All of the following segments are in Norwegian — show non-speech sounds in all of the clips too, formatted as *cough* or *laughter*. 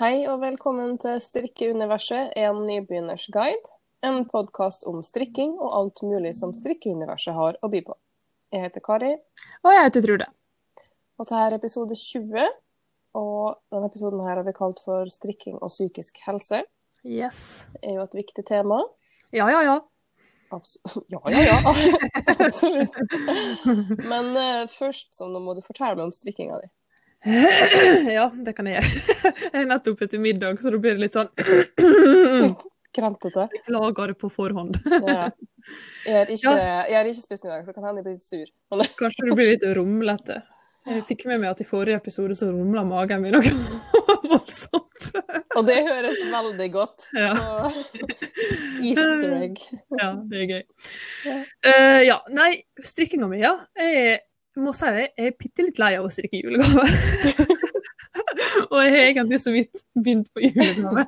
Hei og velkommen til Strikkeuniverset, en nybegynners guide. En podkast om strikking og alt mulig som strikkeuniverset har å by på. Jeg heter Kari, Og jeg heter Trude. og dette er episode 20. Og denne episoden her har vi kalt for strikking og psykisk helse. Yes. Det er jo et viktig tema. Ja, ja, ja. Abs *laughs* ja, ja, ja. *laughs* Absolutt. Men uh, først så nå må du fortelle meg om strikkinga di. *clears throat* ja, det kan jeg gjøre. *laughs* Jeg er nettopp etter middag, så da blir det litt sånn *clears throat* Kremtete. Beklager det på forhånd. Ja. Jeg har ikke, jeg har ikke spist middag, så kan hende jeg blir litt sur. Kanskje du blir litt rumlete. Jeg fikk med meg at i forrige episode så rumla magen min noe *laughs* voldsomt. Og det høres veldig godt. Ja. Så easter egg. Ja, det er gøy. Ja. Eh, ja, nei, strikkinga mi, ja. Jeg må si jeg er bitte litt lei av å strikke julegaver. *laughs* og jeg har egentlig så vidt begynt på julegave.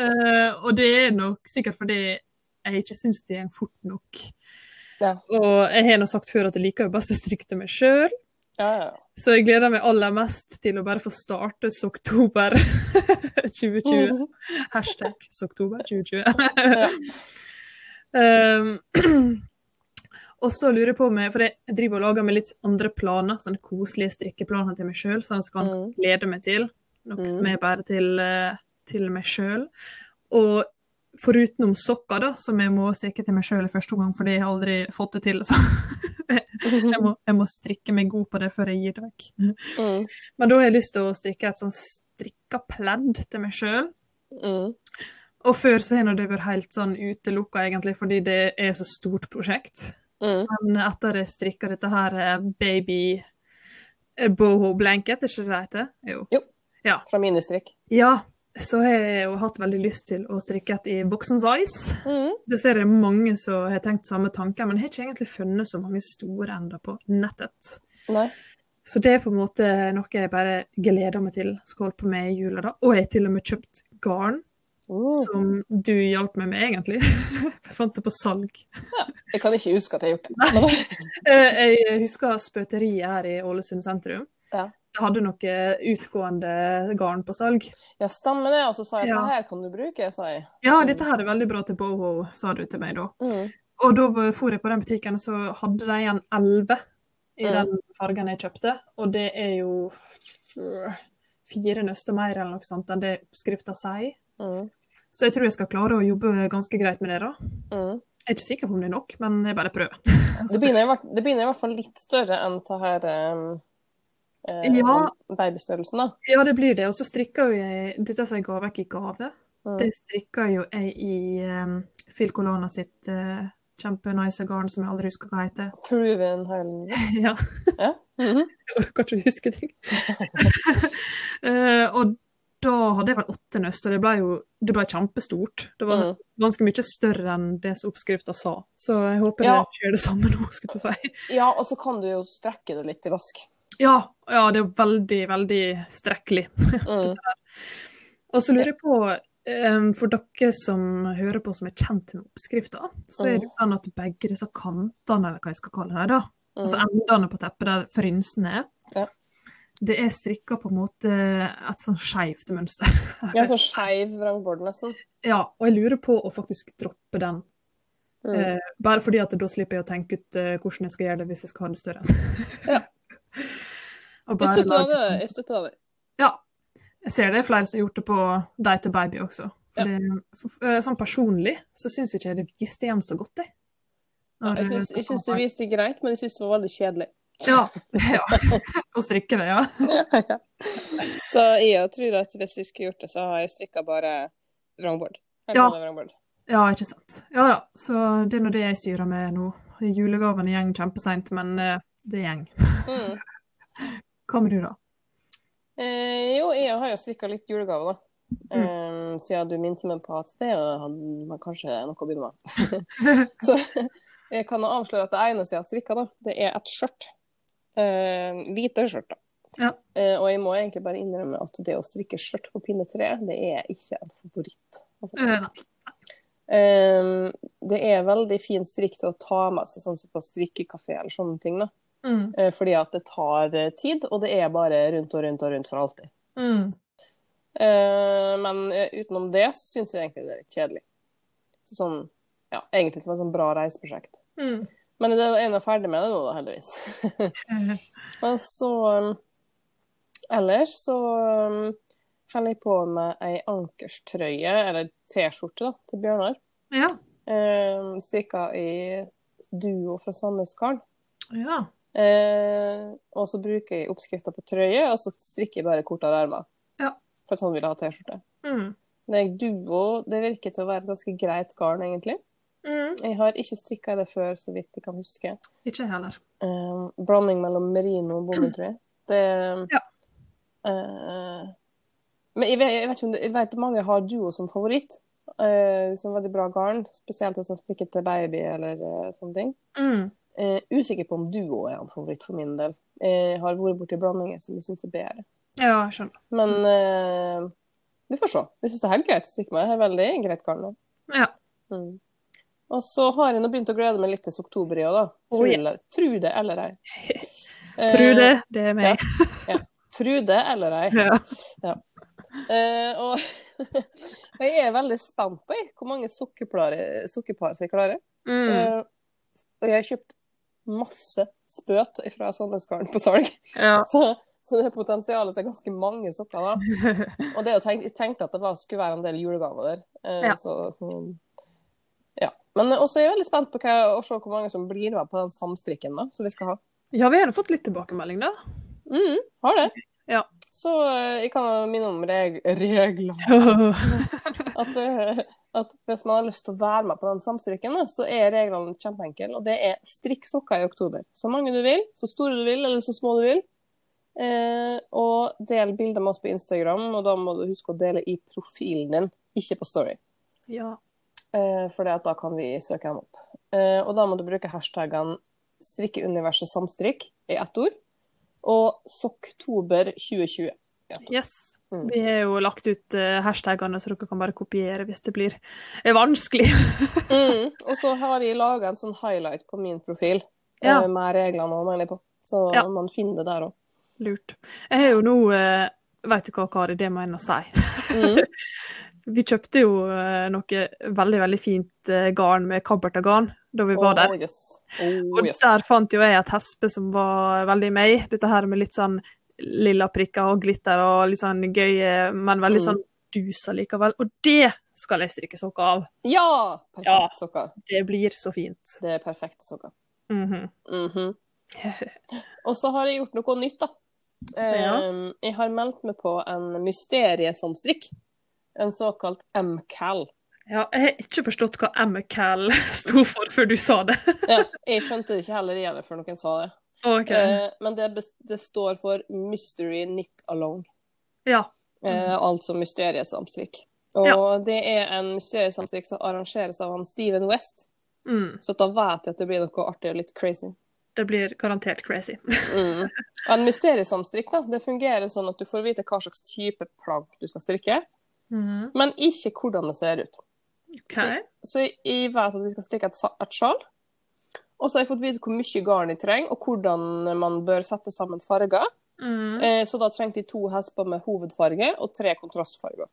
uh, *laughs* og det er nok sikkert fordi jeg ikke syns det går fort nok. Ja. Og jeg har nå sagt før at jeg liker jo best å strikke til meg sjøl, Ja, ja. så jeg gleder meg aller mest til å bare få starte oktober 2020. *laughs* Hashtag oktober 2020. Ja. Um, *clears throat* og så lurer jeg på meg, for jeg driver og lager meg litt andre planer, sånne koselige strikkeplaner til meg sjøl, sånn at jeg kan Mm. glede meg til. Noe Mm. som er bare til, eh, til meg sjøl. Og forutenom sokker, da, som jeg må strikke til meg sjøl i første omgang, fordi jeg har aldri fått det til. Så *laughs* jeg må, jeg må strikke meg god på det før jeg gir det vekk. Mm. Men da har jeg lyst til å strikke et sånn strikka pledd til meg sjøl. Mm. Og før så har det vært helt sånn utelukka, egentlig, fordi det er så stort prosjekt. Mm. Men etter jeg strikka dette her eh, baby eh, boho blanket, er ikke det det heter? Jo. Fra ministrikk. Ja, så har jeg jo hatt veldig lyst til å strikke et i voksen size. Mm. Det ser jeg mange som har tenkt samme tanker, men jeg har ikke egentlig funnet så mange store ender på nettet. Nei. Så det er på en måte noe jeg bare gleder meg til skal holde på med i jula. da. Og jeg har til og med kjøpt garn, Mm. som du hjalp meg med, egentlig. *laughs* jeg fant det på salg. Jeg kan ikke huske at jeg har gjort det. *laughs* Eh, Jeg husker spøteriet her i Ålesund sentrum. Ja. Det hadde noe utgående garn på salg. ja, stemmer det. Og så sa jeg Ja. det her kan du bruke, sa jeg. Ja, dette her er veldig bra til boho, sa du til meg da. Mm. Og da for jeg på den butikken, og så hadde de en 11 i Mm. den fargen jeg kjøpte. Og det er jo fire nøster mer eller noe sånt enn det oppskrifta sier. Mm. Så jeg tror jeg skal klare å jobbe ganske greit med det, da. Mm. Jeg er ikke sikker på om det er nok, men jeg bare prøver. Det, *laughs* begynner det begynner i hvert fall litt større enn det her um, eh, Ja. babystørrelsen, da. Ja, det blir det. Og så strikker jo jeg dette som jeg ga vekk i gave. Mm. Det strikker jo jeg i um, Phil Colana sitt uh, kjempenice garn som jeg aldri husker hva heter. Proven Highland. *laughs* ja, Ja. Mhm. *laughs* jeg orker ikke å huske ting. uh, og da hadde jeg vel åtte nøst, og det ble jo det ble kjempestort. Det var Mm. ganske mye større enn det som oppskrifta sa. Så jeg håper Ja. det skjer det samme nå, skulle jeg si. ja, og så kan du jo strekke det litt i vask. Ja, ja, det er veldig, veldig strekkelig. *laughs* Mm. Og så lurer jeg på, eh, for dere som hører på som er kjent med oppskrifta, så er det jo sånn at begge disse kantene, eller hva jeg skal kalle det, da, altså Mm. endene på teppet der frynsene er, Ja. Det er strikka på en måte et sånn skeivt mønster. *laughs* Ja, så skeiv vrangbord, nesten. Ja, og jeg lurer på å faktisk droppe den. Mm. Eh, bare fordi at da slipper jeg å tenke ut eh, hvordan jeg skal gjøre det hvis jeg skal ha det større. Ja. *laughs* Jeg støtter det. Jeg støtter det. Ja. Jeg ser det er flere som har gjort det på Deg til baby også. For Ja. det, for, for, sånn personlig så syns jeg ikke det viste igjen så godt, jeg. Ja, jeg syns det viste greit, men jeg syns det var veldig kjedelig. Ja. *laughs* ja. Å strikke det, *laughs* ja. Så jeg tror at hvis vi skulle gjort det, så har jeg strikka bare vrangbord. Ja. Ja, ikke sant. Ja da. Så det er nå det jeg styrer med nå. Julegavene går kjempeseint, men eh, det gjeng. Mm. *laughs* Hva med du, da? Eh, jo, jeg har jo strikka litt julegaver, da. Mm. Um, siden du minte meg på at det var kanskje noe å begynne med. så jeg kan avsløre at det eneste jeg har strikka, da, det er et skjørt. Eh, hvite skjørt, da. Ja. Uh, og jeg må egentlig bare innrømme at det å strikke skjørt på pinne tre, det er ikke en favoritt. Altså, Uh, det er veldig fin strikk til å ta med seg, sånn som på strikkekafé eller sånne ting. da. Mm. Fordi at det tar tid, og det er bare rundt og rundt og rundt for alltid. Mm. Men utenom det så syns jeg egentlig det er litt kjedelig. Så sånn, ja, egentlig som et sånn bra reiseprosjekt. Mm. Men det er nå ferdig med det nå, da, heldigvis. *laughs* Men så um, Ellers så um, holder jeg på med ei ankerstrøye, eller T-skjorte, da, til Bjørnar. Ja. Eh, strikka i duo fra Sandnes Garn. ja. Eh, og så bruker jeg oppskrifta på trøye, og så strikker jeg bare kortere ermer. Ja. For at han ville ha T-skjorte. Mm. Det er duo, det virker til å være et ganske greit garn, egentlig. Mm. Jeg har ikke strikka i det før, så vidt jeg kan huske. Ikke heller. Eh, blanding mellom merino og bomull, tror jeg. Det *clears throat* Ja. eh, Men jeg vet, jeg vet ikke om du... jeg vet mange har duo som favoritt. eh, som veldig bra garn. Spesielt det som strikker til baby eller eh, sånne ting. Mm. Eh, usikker på om duo er en favoritt for min del. Jeg har vært borti blandinger som jeg syns er bedre. Ja, skjønner. Men eh, vi får se. Jeg syns det er helt greit å strikke med. Det er veldig greit garn. Ja. Mm. Og så har jeg nå begynt å glede meg litt til oktober i år, da. Oh, yes. tru det eller ei. *laughs* tru det. Det er meg. Tru det eller ei. *laughs* Ja. Eh, og *laughs* jeg er veldig spent på hvor mange sukkerpar jeg klarer. Mm. Eh, og jeg har kjøpt masse spøt fra Sandnesgarden på salg. Ja. Så, så det er potensialet til ganske mange sokker. da. Og det å tenke, jeg tenkte at det var, skulle være en del julegaver der. Eh, Ja. så, så, ja. Men også er jeg veldig spent på hva, å se hvor mange som blir med på den samstrikken da, som vi skal ha. ja, vi har fått litt tilbakemelding, da. Mm, har det. Ja. Så eh, jeg kan minne om reg regler. *laughs* At, eh, at hvis man har lyst til å være med på den samstrikken, da, så er reglene kjempeenkle. Og det er strikk sokker i oktober. Så mange du vil, så store du vil, eller så små du vil. Eh, og del bilder med oss på Instagram, og da må du huske å dele i profilen din, ikke på Story. ja. Eh, for det at da kan vi søke dem opp. Eh, og da må du bruke hashtagene strikkeuniverset samstrikk i ett ord, og sokktober 2020. Yes. Mm. Vi har jo lagt ut uh, hashtagene, så dere kan bare kopiere hvis det blir eh, vanskelig. *laughs* Mm. Og så *laughs* har jeg laga en sånn highlight på min profil Ja. eh, med reglene og mener på. Så Ja. man finner det der òg. Lurt. Jeg har jo nå Vet du hva, Kari, det må jeg nå si. Mm. *laughs* Vi kjøpte jo eh, noe veldig, veldig fint eh, garn med kabbertagarn da vi var der. Oh, yes. Oh, Og der fant jo jeg et hespe som var veldig meg. Dette her med litt sånn lilla prikker og glitter og litt sånn gøy, men veldig Mm. sånn dusa likevel. Og det skal jeg strikke sokker av. Ja! Perfekt Ja. sokker. Det blir så fint. Det er perfekte sokker. Mhm. Mhm. *laughs* Og så har jeg gjort noe nytt, da. Ja. Jeg har meldt meg på en mysteriesamstrikk. En såkalt MCAL. Ja, jeg har ikke forstått hva MCAL sto for før du sa det. Ja, jeg skjønte det ikke heller igjen før noen sa det. Okay. Eh, men det, det står for Mystery Knit Along. Ja. Eh, altså mysteriesamstrikk. Og det er en mysteriesamstrikk som arrangeres av han Steven West. Mm. Så da vet jeg at det blir noe artig og litt crazy. Det blir garantert crazy. Mm. *laughs* En mysteriesamstrikk da, det fungerer sånn at du får vite hva slags type plagg du skal strikke, Mhm. men ikke hvordan det ser ut. Okay. Så jeg- jeg vet at vi skal stikke et, et sjal. Og så har jeg fått vite hvor mye garn jeg trenger, og hvordan man bør sette sammen farger. Mm. Eh, så da trengte jeg to hesper med hovedfarge og tre kontrastfarger.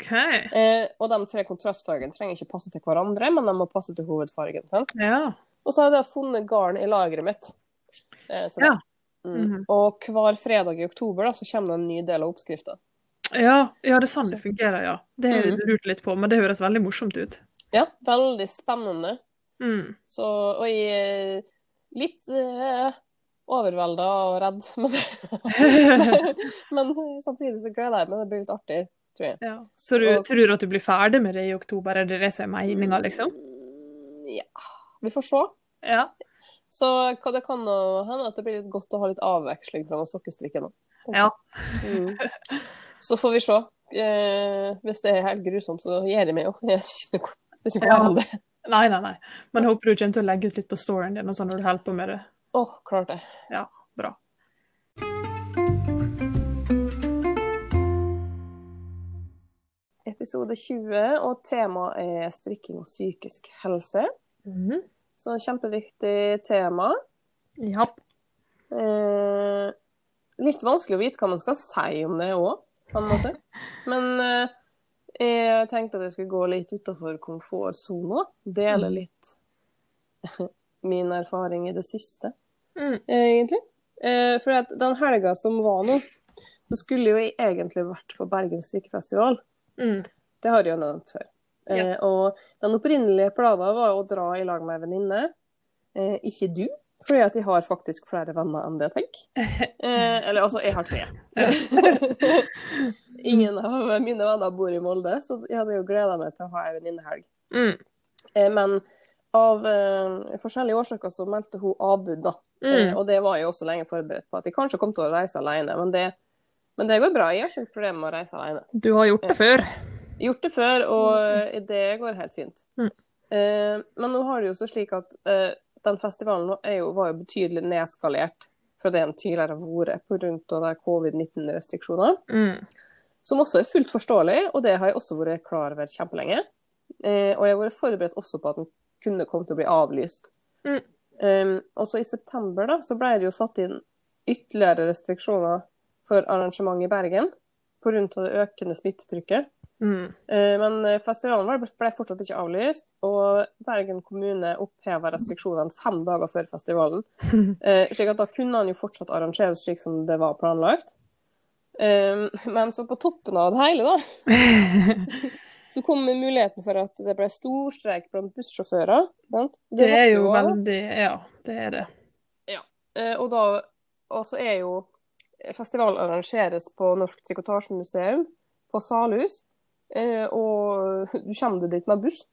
Okay. Eh, og de tre kontrastfargene trenger ikke passe til hverandre, men de må passe til hovedfargen. Ja. Og så har jeg da funnet garn i lageret mitt. Eh, Ja. mm. Mm. -hmm. Og hver fredag i oktober da, så kommer det en ny del av oppskrifta. Ja, ja, det er sånn det fungerer, ja. Det har jeg mm. lurt litt på, men det høres veldig morsomt ut. Ja, veldig spennende. Mm. Så, og jeg er litt uh, overvelda og redd, *laughs* men, men samtidig så gleder jeg meg. Det blir litt artig, tror jeg. Ja. Så du Og- tror at du blir ferdig med det i oktober? Er det det som er meninga, liksom? Mm, Ja, vi får se. Ja. Så det kan hende at det blir litt godt å ha litt avveksling fra sokkestrikken. òg. Ja. Mm. *laughs* Så får vi se. Eh, hvis det er helt grusomt, så gir jeg meg jo. *laughs* Jeg ikke noe, det ikke noe Ja. det. Nei, nei, nei. Men jeg håper du kommer til å legge ut litt på storyen din og sånn når du holder på med det. Åh, klart det. Ja, bra. Episode 20, og temaet er strikking og psykisk helse. Mhm. Så kjempeviktig tema. Ja. Eh, litt vanskelig å vite hva man skal si om det òg. På en måte. Men eh, jeg tenkte at jeg skulle gå litt utenfor komfortsona. Dele Mm. litt *laughs* min erfaring i det siste, Mm. egentlig. Eh, for at den helga som var nå, så skulle jo jeg egentlig vært på Bergen strikkefestival. Mm. Det har jeg jo nevnt før. Eh, og den opprinnelige planen var å dra i lag med ei venninne. Eh, ikke du, fordi at jeg har faktisk flere venner enn det jeg tenker. *laughs* Eh, eller altså, jeg har tre. *laughs* Ingen av mine venner bor i Molde, så jeg hadde jo gleda meg til å ha ei venninnehelg. Mm. Eh, men av eh, forskjellige årsaker så meldte hun avbud, da. Eh, Mm. og det var jeg også lenge forberedt på, at jeg kanskje kom til å reise alene. Men det, men det går bra. Jeg har ikke noe problem med å reise alene. Du har gjort det før. Gjort det før, og eh, det går helt fint. Mm. Eh, men nå har det jo så slik at eh, den festivalen jo, var jo betydelig nedskalert fra det den tidligere har vært pga. covid-19-restriksjoner. Mm. Som også er fullt forståelig, og det har jeg også vært klar over kjempelenge. Eh, og jeg har vært forberedt også på at den kunne komme til å bli avlyst. Mm. Um, og så i september da, så ble det jo satt inn ytterligere restriksjoner for arrangement i Bergen pga. det økende smittetrykket. Mm. Eh, Men eh, festivalen ble ble fortsatt ikke avlyst, og Bergen kommune oppheva restriksjonene fem dager før festivalen. *laughs* Eh, slik at da kunne han jo fortsatt arrangeres slik som det var planlagt. Men så på toppen av det hele, da, *laughs* så kom muligheten for at det ble storstreik blant bussjåfører. Det er jo veldig Ja, det er det. Ja. Og da og så er jo Festivalen arrangeres på Norsk Trikotasjemuseum på Salhus. Eh, Og du kommer deg dit med buss.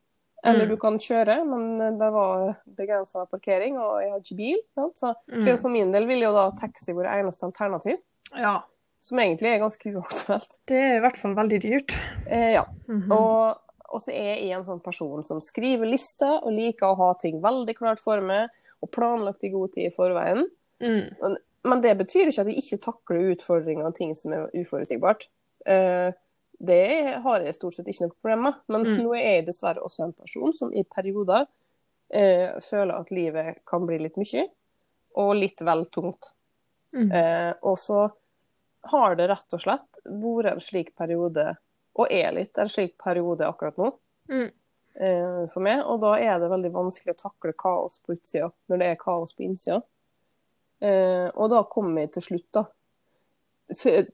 Eller Mm. du kan kjøre, men det var begrensa parkering, og jeg har ikke bil. Ja, Så Mm. for min del ville jo da taxi vært eneste alternativ, Ja. som egentlig er ganske uaktuelt. Det er i hvert fall veldig dyrt. Eh, ja. Mhm. Og, og så er jeg en sånn person som skriver lister og liker å ha ting veldig klart for meg og planlagt i god tid i forveien. Mm. Men det betyr ikke at jeg ikke takler utfordringer og ting som er uforutsigbart. Eh, det har jeg stort sett ikke noe problem med. Men Mm. nå er jeg dessverre også en person som i perioder eh, føler at livet kan bli litt mye, og litt vel tungt. Mm. Eh, og så har det rett og slett vært en slik periode, og er litt en slik periode akkurat nå, Mm. eh, for meg. Og da er det veldig vanskelig å takle kaos på utsida når det er kaos på innsida. Eh, og da kommer vi til slutt, da.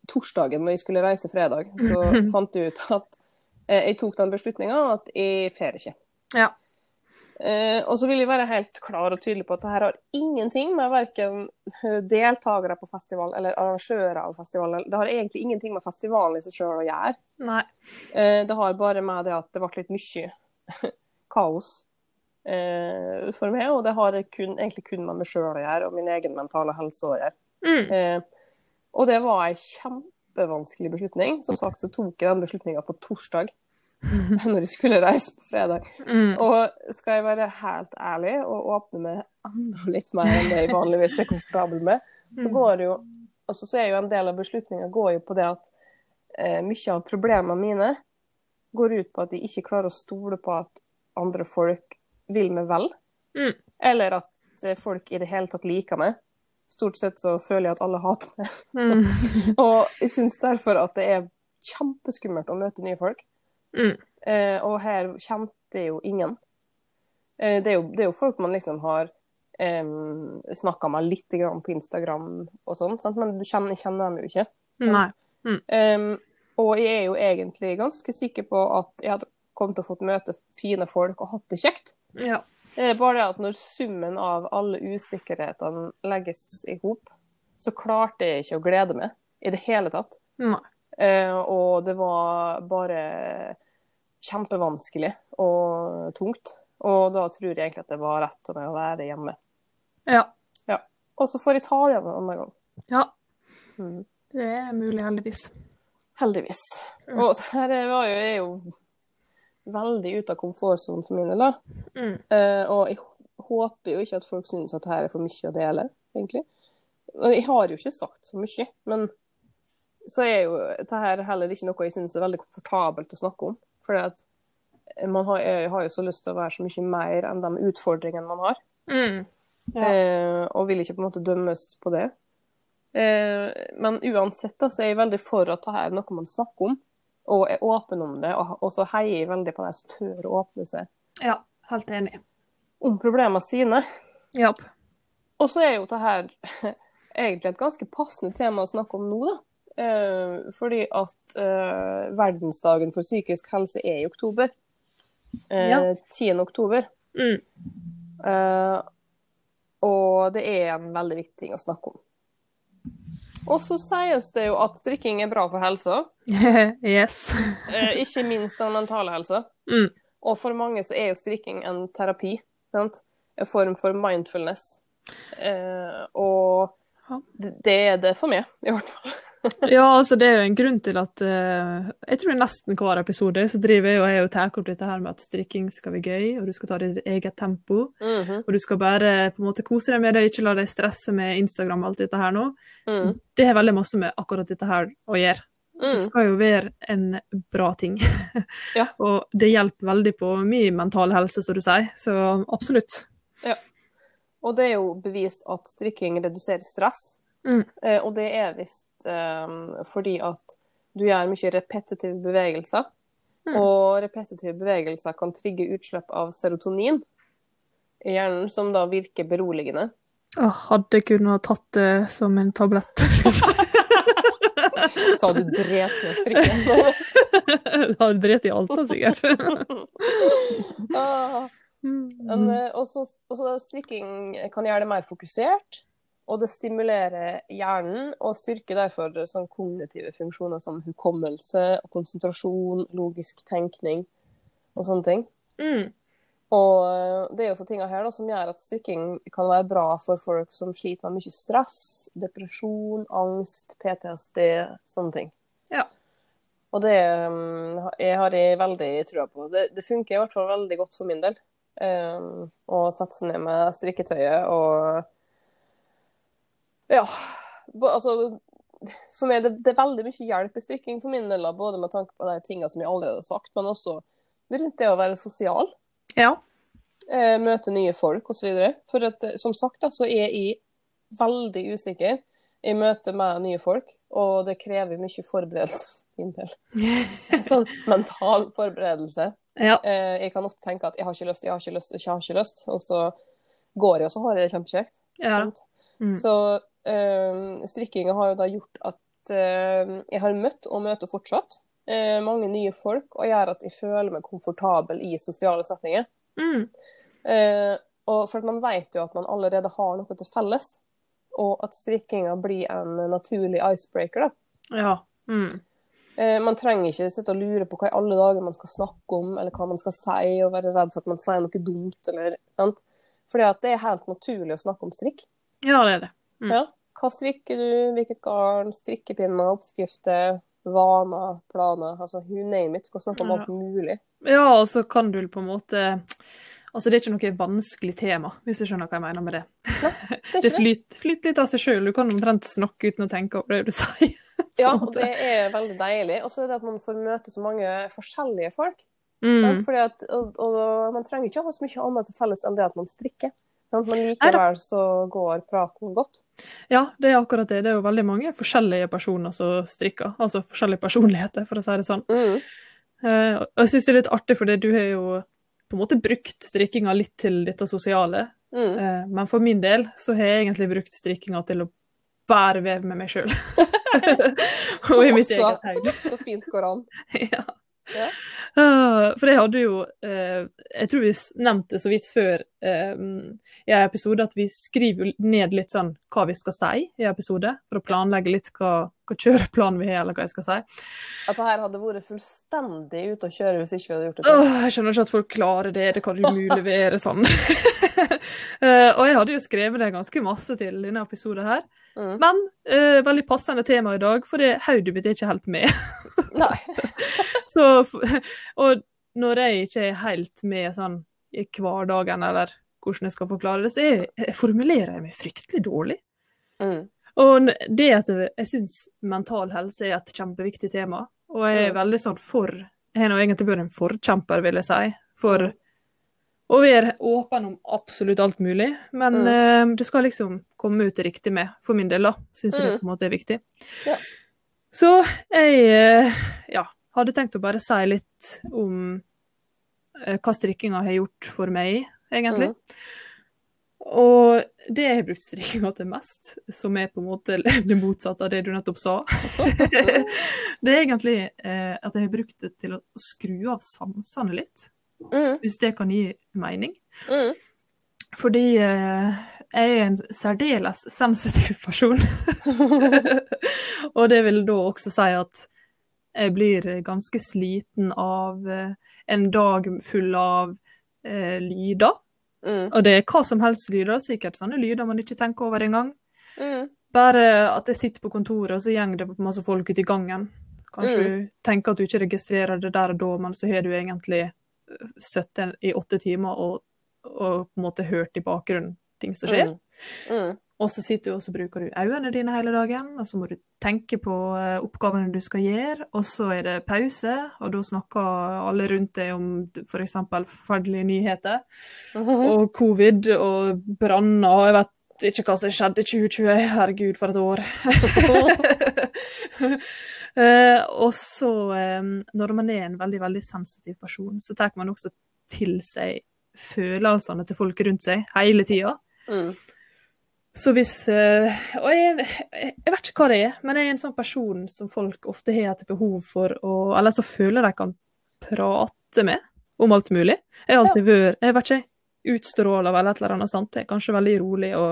Torsdagen når jeg skulle reise fredag, så *laughs* fant jeg ut at eh, jeg tok den beslutninga at jeg får ikke. Ja. Eh, og så vil jeg være helt klar og tydelig på at dette har ingenting med verken deltakere på festival eller arrangører av festivalen. Det har egentlig ingenting med festivalen i seg sjøl å gjøre. Nei. Eh, det har bare med det at det ble litt mye *laughs* kaos eh, for meg, og det har kun, egentlig kun med meg sjøl å gjøre og min egen mentale helse å gjøre. Mm. Og det var ei kjempevanskelig beslutning. Som sagt så tok jeg den beslutninga på torsdag, *laughs* når jeg skulle reise på fredag. Mm. Og skal jeg være helt ærlig og åpne med enda litt mer enn det jeg vanligvis er komfortabel med, så Mm. går det jo altså så er jo en del av beslutninga går jo på det at eh, mye av problemene mine går ut på at jeg ikke klarer å stole på at andre folk vil meg vel. Mm. Eller at eh, folk i det hele tatt liker meg. Stort sett så føler jeg at alle hater meg. Mm. *laughs* Og jeg syns derfor at det er kjempeskummelt å møte nye folk. Mm. Eh, og her kjente jeg jo ingen. Eh, det, er jo, det er jo folk man liksom har eh, snakka med litt grann på Instagram og sånn, men du kjenner, kjenner dem jo ikke. Nei. Em, og jeg er jo egentlig ganske sikker på at jeg hadde kommet til å fått møte fine folk og hatt det kjekt. Ja. Det er bare det at når summen av alle usikkerhetene legges i hop, så klarte jeg ikke å glede meg i det hele tatt. Nei. Eh, og det var bare kjempevanskelig og tungt. Og da tror jeg egentlig at det var rett av meg å være hjemme. Ja. Og så får jeg ta det igjen en annen gang. ja. Mm. Det er mulig, heldigvis. Heldigvis. Mm. Og dette var jo, er jo veldig ute av komfortsonen for min da. Mm. Uh, og jeg håper jo ikke at folk synes at dette er for mye å dele, egentlig. Og jeg har jo ikke sagt så mye, men så er jo dette heller ikke noe jeg synes er veldig komfortabelt å snakke om. For man har, har jo så lyst til å være så mye mer enn de utfordringene man har. Mm. Ja. Uh, og vil ikke på en måte dømmes på det. Uh, men uansett da, så er jeg veldig for at dette er noe man snakker om, og er åpen om det. Og, så heier jeg veldig på de som tør å åpne seg Ja, helt enig. om problemene sine. Ja. Og så er jo det her egentlig et ganske passende tema å snakke om nå, da. Eh, fordi at eh, verdensdagen for psykisk helse er i oktober. Eh, Ja. 10. oktober. Mm. Eh, og det er en veldig viktig ting å snakke om. Og så sies det jo at strikking er bra for helsa, *laughs* yes. *laughs* eh, ikke minst den mentale helsa. Mm. Og for mange så er jo strikking en terapi. Sant? En form for mindfulness. Eh, og det er det for meg, i hvert fall. *laughs* Ja, altså det er jo en grunn til at uh, Jeg tror nesten hver episode så driver jeg og jeg og tar opp dette her med at strikking skal være gøy, og du skal ta ditt eget tempo. Mhm. Og du skal bare på en måte kose deg med det, ikke la deg stresse med Instagram og alt dette her nå. Mm. Det har veldig masse med akkurat dette her å gjøre. Det Mm. skal jo være en bra ting. *laughs* Ja. og det hjelper veldig på min mentale helse, som du sier. Så absolutt. Ja. Og det er jo bevist at strikking reduserer stress. Mm. Eh, og det er visst fordi at du gjør mye repetitive bevegelser. Mm. Og repetitive bevegelser kan trigge utslipp av serotonin i hjernen, som da virker beroligende. Jeg hadde kunnet ha tatt det som en tablett. *laughs* *laughs* Så hadde du drept med strikken. da hadde drept i alt, da, sikkert. *laughs* ah, Mm. eh, også, også strikking kan gjøre det mer fokusert. Og det stimulerer hjernen og styrker derfor sånn kognitive funksjoner som hukommelse, konsentrasjon, logisk tenkning og sånne ting. Mm. Og eh, det er jo så tinga her da, som gjør at strikking kan være bra for folk som sliter med mye stress, depresjon, angst, PTSD, sånne ting. Ja. Og det um, jeg har jeg veldig trua på. Det, det funker i hvert fall veldig godt for min del. Um, å sette seg ned med strikketøyet og Ja. Altså For meg det, det er veldig mye hjelp i strikking for min del, både med tanke på de tingene som jeg allerede har sagt, men også rundt det å være sosial Ja. eh, møte nye folk osv. For at, eh, som sagt da, så er jeg veldig usikker i møte med nye folk, og det krever mye forberedelse. Sånn *laughs* mental forberedelse. ja. Eh, jeg kan ofte tenke at jeg har ikke lyst, jeg har ikke lyst, jeg har ikke lyst, og så går jeg, og så har det kjempekjekt. ja. Mm. Så eh, strikkinga har jo da gjort at eh, jeg har møtt, og møter fortsatt, eh, mange nye folk, og gjør at jeg føler meg komfortabel i sosiale settinger. Mm. Uh, og for at man vet jo at man allerede har noe til felles, og at strikkinga blir en naturlig icebreaker. da. ja. Mm. Man trenger ikke sitte og lure på hva i alle dager man skal snakke om, eller hva man skal si, og være redd for at man sier noe dumt. eller sant? Fordi at det er helt naturlig å snakke om strikk. ja, det er det. Mm. Ja. Hva strikker du, hvilket garn, strikkepinner, oppskrifter, vaner, planer. Altså you name it. Hva kan snakke om Ja. alt mulig. Ja, og så kan du på en måte Altså, det er ikke noe vanskelig tema, hvis du skjønner hva jeg mener med det. *laughs* Er Det det. flyter, flyter litt av seg sjøl. Du kan omtrent snakke uten å tenke over det du *laughs* sier. Ja, og det er veldig deilig. Og så er det at man får møte så mange forskjellige folk. Mm. At, og, og man trenger ikke å ha så mye annet til felles enn det at man strikker. Sant? Men likevel så går praten godt. Ja, det er akkurat det. Det er jo veldig mange forskjellige personer som strikker. Altså forskjellige personligheter, for å si det sånn. Mm. Uh, og jeg syns det er litt artig, for du har jo på en måte brukt strikkinga litt til dette sosiale. Mm. Uh, men for min del så har jeg egentlig brukt strikkinga til å bare veve med meg sjøl. *laughs* *laughs* Og i mitt eget som hode. også fint går an. *laughs* ja. Ja. Ah, for jeg hadde jo eh, Jeg tror vi nevnte det så vidt før i en episode at vi skriver ned litt sånn hva vi skal si i episode, for å planlegge litt hva, hva kjøreplan vi har, eller hva jeg skal si. At det her hadde vært fullstendig ute å kjøre hvis ikke vi hadde gjort det. Åh, jeg skjønner ikke at folk klarer det, det kan umulig være sånn. *laughs* Eh, og jeg hadde jo skrevet det ganske masse til denne episoden her, Mm. men eh, veldig passende tema i dag, for det hodet mitt er ikke helt med. Nei. *laughs* Så, og når jeg ikke er helt med sånn i hverdagen, eller hvordan jeg skal forklare det, så jeg, jeg formulerer jeg meg fryktelig dårlig. Mm. Og det at jeg, syns mental helse er et kjempeviktig tema, og jeg er Mm. veldig sånn for Jeg har nå egentlig vært en forkjemper, vil jeg si, for Mm. å være åpen om absolutt alt mulig. Men Mm. eh, det skal liksom komme ut riktig med, for min del, da. Syns jeg det Mm. på en måte er viktig. Ja. Så jeg eh, ja, hadde tenkt å bare si litt om hva strikkinga har gjort for meg, egentlig. Mm. Og det jeg har brukt strikkinga til mest, som er på en måte *laughs* det motsatte av det du nettopp sa, *laughs* det er egentlig eh, at jeg har brukt det til å skru av sansene litt, Mm. hvis det kan gi mening. Mm. Fordi eh, jeg er en særdeles sensitiv person. *laughs* og det vil da også si at jeg blir ganske sliten av eh, en dag full av eh, lyder. Mm. Og det er hva som helst lyder, sikkert sånne lyder man ikke tenker over engang. Mm. Bare at jeg sitter på kontoret, og så går det masse folk ute i gangen. Kanskje du tenker at du ikke registrerer det der og da, men så har du egentlig eh, sittet i åtte timer og, og på en måte hørt i bakgrunnen ting som skjer. Mm. Mm. Og så sitter du og så bruker du øynene dine hele dagen, og så må du tenke på eh, oppgavene du skal gjøre, og så er det pause, og da snakker alle rundt deg om f.eks. forferdelige nyheter, og covid og branner, og jeg vet ikke hva som skjedde i 2020, herregud for et år. *laughs* Eh, og så, eh, når man er en veldig, veldig sensitiv person, så tar man også til seg følelsene til folk rundt seg hele tida. Mm. Så hvis eh, Og jeg, jeg vet ikke hva det er, men jeg er en sånn person som folk ofte har et behov for å Eller som føler de kan prate med om alt mulig. Jeg har alltid vært Jeg vet ikke, utstråler vel et eller annet sant. Jeg er kanskje veldig rolig og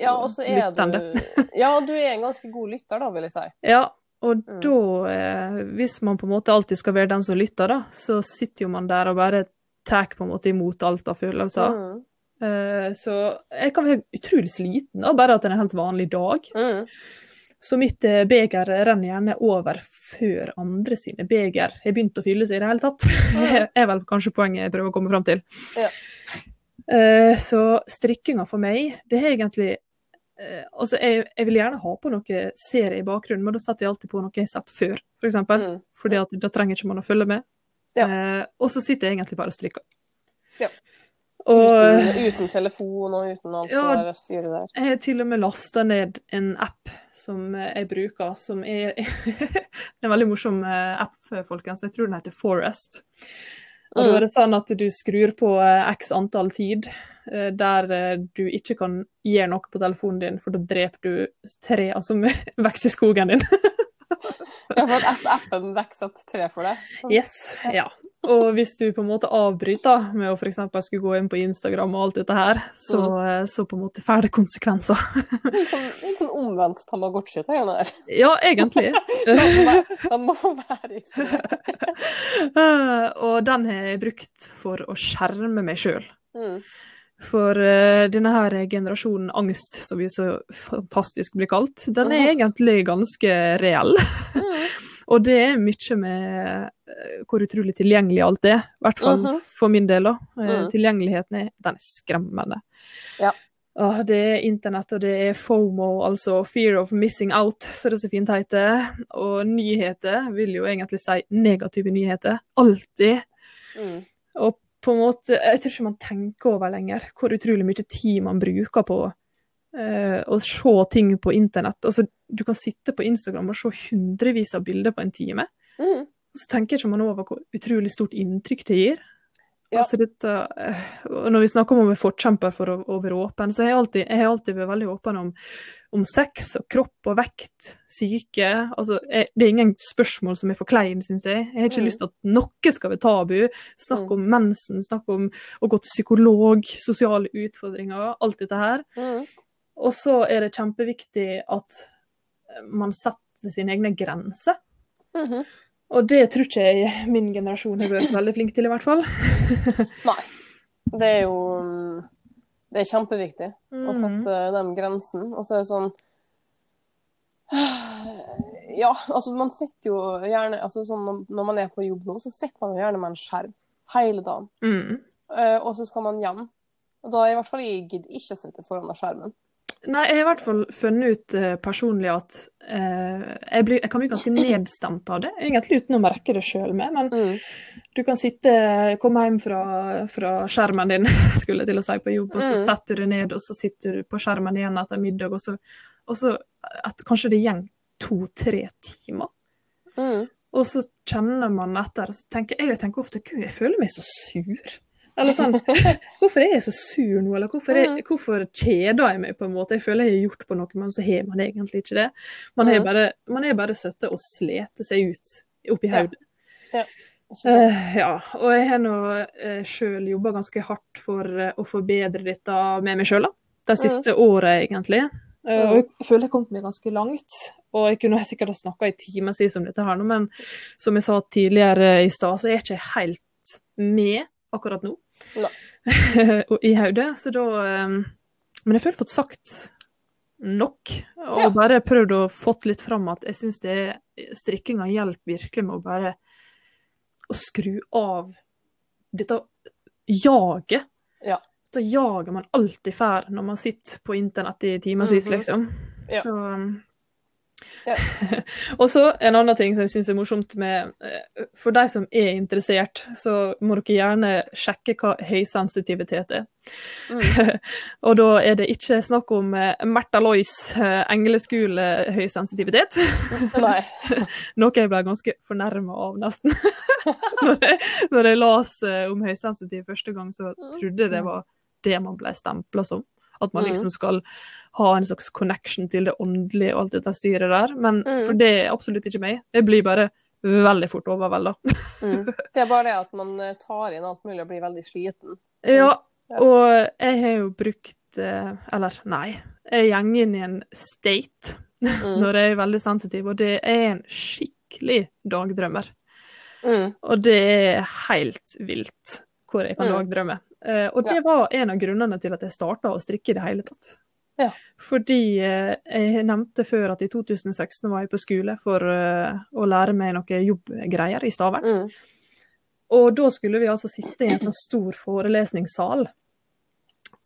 Ja, og så lyttende. du *laughs* Ja, du er en ganske god lytter, da, vil jeg si. Ja, og Mm. da, eh, hvis man på en måte alltid skal være den som lytter, da, så sitter jo man der og bare tar på en måte imot alt av følelser. Mm. Eh, så jeg kan være utrolig sliten av bare at det er en helt vanlig dag. Mm. Så mitt eh, beger renner gjerne over før andre sine beger har begynt å fylle seg i det hele tatt. *laughs* Det er vel kanskje poenget jeg prøver å komme fram til. Ja. Eh, så strikkinga for meg, det er egentlig Altså, jeg, jeg vil gjerne ha på noe serie i bakgrunnen, men da setter jeg alltid på noe jeg har sett før, for eksempel. Mm. Fordi at da trenger ikke man å følge med. Ja. Og så sitter jeg egentlig bare og strikker. Ja. Og Uten, uten telefon og uten alt Ja. det der styret der. jeg har til og med lasta ned en app som jeg bruker, som *laughs* er en veldig morsom eh, app, folkens. Jeg tror den heter Forest. Og da Mm. er det sånn at du skrur på eh, x antall tid eh, der du ikke kan gjøre noe på telefonen din, for da dreper du tre *laughs* som vokser i skogen din. Ja, har fått app- appen vokser tre for deg. Yes, ja. Og hvis du på en måte avbryter med å f.eks. skulle gå inn på Instagram og alt dette her, så, mm. så på en måte får det konsekvenser. *laughs* Litt sånn, litt sånn omvendt Tamagotchi, greiene der. Ja, egentlig. *laughs* Den må være- i. *laughs* Eh, og den har jeg brukt for å skjerme meg sjøl. Mm. For uh, denne her generasjonen angst, som vi så fantastisk blir kalt, den er egentlig ganske reell. Mm. *laughs* Og det er mye med eh, hvor utrolig tilgjengelig alt er. I hvert fall Mhm. for min del. da. Mm. Tilgjengeligheten er, den er skremmende. Ja. Uh, det er internett, og det er FOMO, altså fear of missing out, så det er så fint heter. Og nyheter vil jo egentlig si negative nyheter. Alltid. Mm. Og på en måte, jeg tror ikke man tenker over lenger hvor utrolig mye tid man bruker på eh, å se ting på internett. Altså, du kan sitte på Instagram og se hundrevis av bilder på en time. Mm. Så tenker ikke man over hvor utrolig stort inntrykk det gir. Ja. Altså dette, eh, når vi snakker om å være forkjemper for å, å være åpen, så har jeg alltid, jeg har alltid vært veldig åpen om, om sex og kropp og vekt, syke. Altså, jeg, det er ingen spørsmål som er for klein, syns jeg. Jeg har ikke Mm. lyst til at noe skal være tabu. Snakk Mm. om mensen, snakk om å gå til psykolog, sosiale utfordringer, alt dette her. Mm. Og så er det kjempeviktig at man setter sine egne grenser. Mhm. Og det tror ikke jeg min generasjon har vært så veldig flink til, i hvert fall. *laughs* Nei. Det er jo mm, Det er kjempeviktig å Mm. sette den grensen. Og så er det sånn *sighs* Ja, altså man sitter jo gjerne altså sånn når- man er på jobb nå, så sitter man jo gjerne med en skjerm hele dagen. Mm. Eh, og så skal man hjem. Og da i hvert fall jeg gidder ikke å sitte foran skjermen. Nei, jeg har i hvert fall funnet ut uh, personlig at uh, jeg, blir, jeg kan bli ganske *clears throat* nedstemt av det. Egentlig uten å merke det sjøl med, men Mm. du kan sitte, komme hjem fra, fra skjermen din, *laughs* skulle jeg til å si, på jobb, og så Mm. setter du deg ned, og så sitter du på skjermen igjen etter middag, og så, og så at kanskje det går to-tre timer. Mm. Og så kjenner man etter, og så tenker jeg, jeg tenker ofte gud, jeg føler meg så sur. Eller sånn, *laughs* hvorfor er jeg så sur nå, eller hvorfor, er, Mm. hvorfor kjeder jeg meg på en måte? Jeg føler jeg har gjort på noe, men så har man egentlig ikke det. Man Mm. bare, man er bare søtte og sleter seg ut oppi Ja. hodet. Ja. sant? Eh, ja, og jeg har nå uh, sjøl jobba ganske hardt for uh, å forbedre dette med meg sjøl, da. Mm. De siste året, egentlig. Uh, og jeg føler jeg kom meg ganske langt. Og jeg kunne sikkert ha snakka i timevis om dette her nå, men som jeg sa tidligere i stad, så er jeg ikke helt med akkurat nå. *laughs* I hodet. Så da eh, Men jeg føler jeg har fått sagt nok. Og Ja. bare prøvd å fått litt fram at jeg syns strikkinga hjelper virkelig med å bare å skru av dette jaget. Ja. Dette jaget man alltid får når man sitter på internett i timevis, Mhm. liksom. Ja. Så um, Ja. *laughs* Og så en annen ting som jeg syns er morsomt med eh, For de som er interessert, så må dere gjerne sjekke hva høysensitivitet er. Mm. *laughs* Og da er det ikke snakk om eh, Märtha Lois engleskule høysensitivitet. *laughs* Nei. Noe jeg ble ganske fornærma av, nesten. når, jeg, når jeg las eh, om høysensitiv første gang, så trodde jeg det var det man ble stempla som. At man Mm. liksom skal ha en slags connection til det åndelige og alt dette styret der. Men Mm. for det er absolutt ikke meg. Jeg blir bare veldig fort overvelda. *laughs* Mm. Det er bare det at man eh, tar inn alt mulig og blir veldig sliten. Ja, Ja. og jeg har jo brukt eh, Eller nei, jeg går inn i en state *laughs* Mm. når jeg er veldig sensitiv, og det er en skikkelig dagdrømmer. Mm. Og det er helt vilt hvor jeg kan Mm. dagdrømme. Eh, og det var en av grunnene til at jeg starta å strikke i det hele tatt. Ja. Fordi eh, jeg nevnte før at i 2016 var jeg på skole for eh, å lære meg noen jobbgreier i Stavern. Mm. Og da skulle vi altså sitte i en sånn stor forelesningssal